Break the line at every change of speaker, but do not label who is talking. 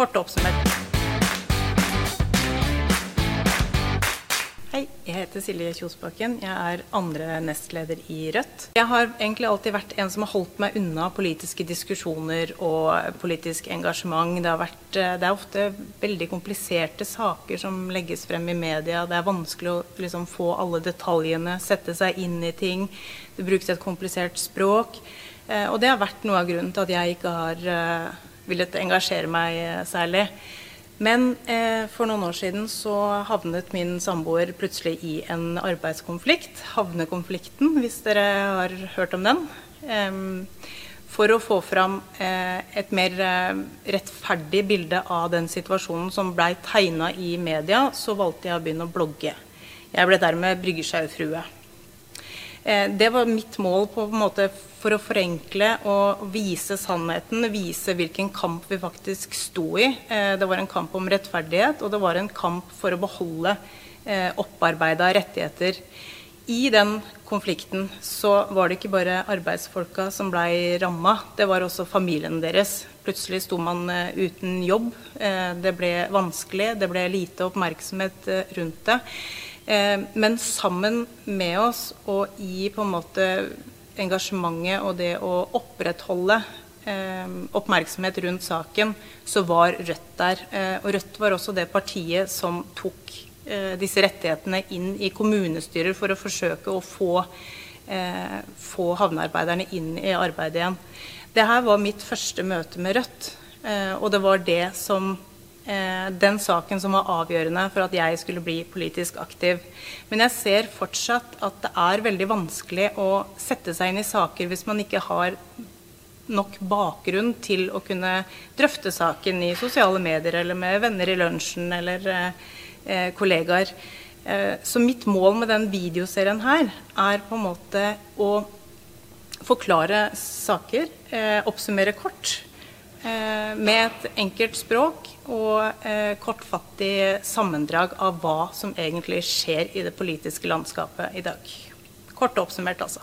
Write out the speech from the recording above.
Kort oppsummert. Hei, jeg heter Silje Kjosbakken. Jeg er andre nestleder i Rødt. Jeg har egentlig alltid vært en som har holdt meg unna politiske diskusjoner og politisk engasjement. Det, vært, det er ofte veldig kompliserte saker som legges frem i media. Det er vanskelig å liksom, få alle detaljene, sette seg inn i ting. Det brukes et komplisert språk. Eh, og det har vært noe av grunnen til at jeg ikke har uh, villet engasjere meg uh, særlig. Men eh, for noen år siden så havnet min samboer plutselig i en arbeidskonflikt. Havnekonflikten, hvis dere har hørt om den. Eh, for å få fram eh, et mer eh, rettferdig bilde av den situasjonen som blei tegna i media, så valgte jeg å begynne å blogge. Jeg ble dermed bryggesjaufrue. Eh, det var mitt mål på en måte for å forenkle og vise sannheten, vise hvilken kamp vi faktisk sto i. Eh, det var en kamp om rettferdighet, og det var en kamp for å beholde eh, opparbeida rettigheter. I den konflikten så var det ikke bare arbeidsfolka som blei ramma, det var også familien deres. Plutselig sto man uten jobb. Det ble vanskelig, det ble lite oppmerksomhet rundt det. Eh, men sammen med oss og i på en måte engasjementet og det å opprettholde eh, oppmerksomhet rundt saken, så var Rødt der. Eh, og Rødt var også det partiet som tok disse rettighetene inn i kommunestyrer for å forsøke å få, få havnearbeiderne inn i arbeidet igjen. Dette var mitt første møte med Rødt, og det var det som den saken som var avgjørende for at jeg skulle bli politisk aktiv. Men jeg ser fortsatt at det er veldig vanskelig å sette seg inn i saker hvis man ikke har nok bakgrunn til å kunne drøfte saken i sosiale medier eller med venner i lunsjen eller eh, kollegaer. Eh, så mitt mål med den videoserien her er på en måte å forklare saker, eh, oppsummere kort Eh, med et enkelt språk og eh, kortfattig sammendrag av hva som egentlig skjer i det politiske landskapet i dag. Kort oppsummert, altså.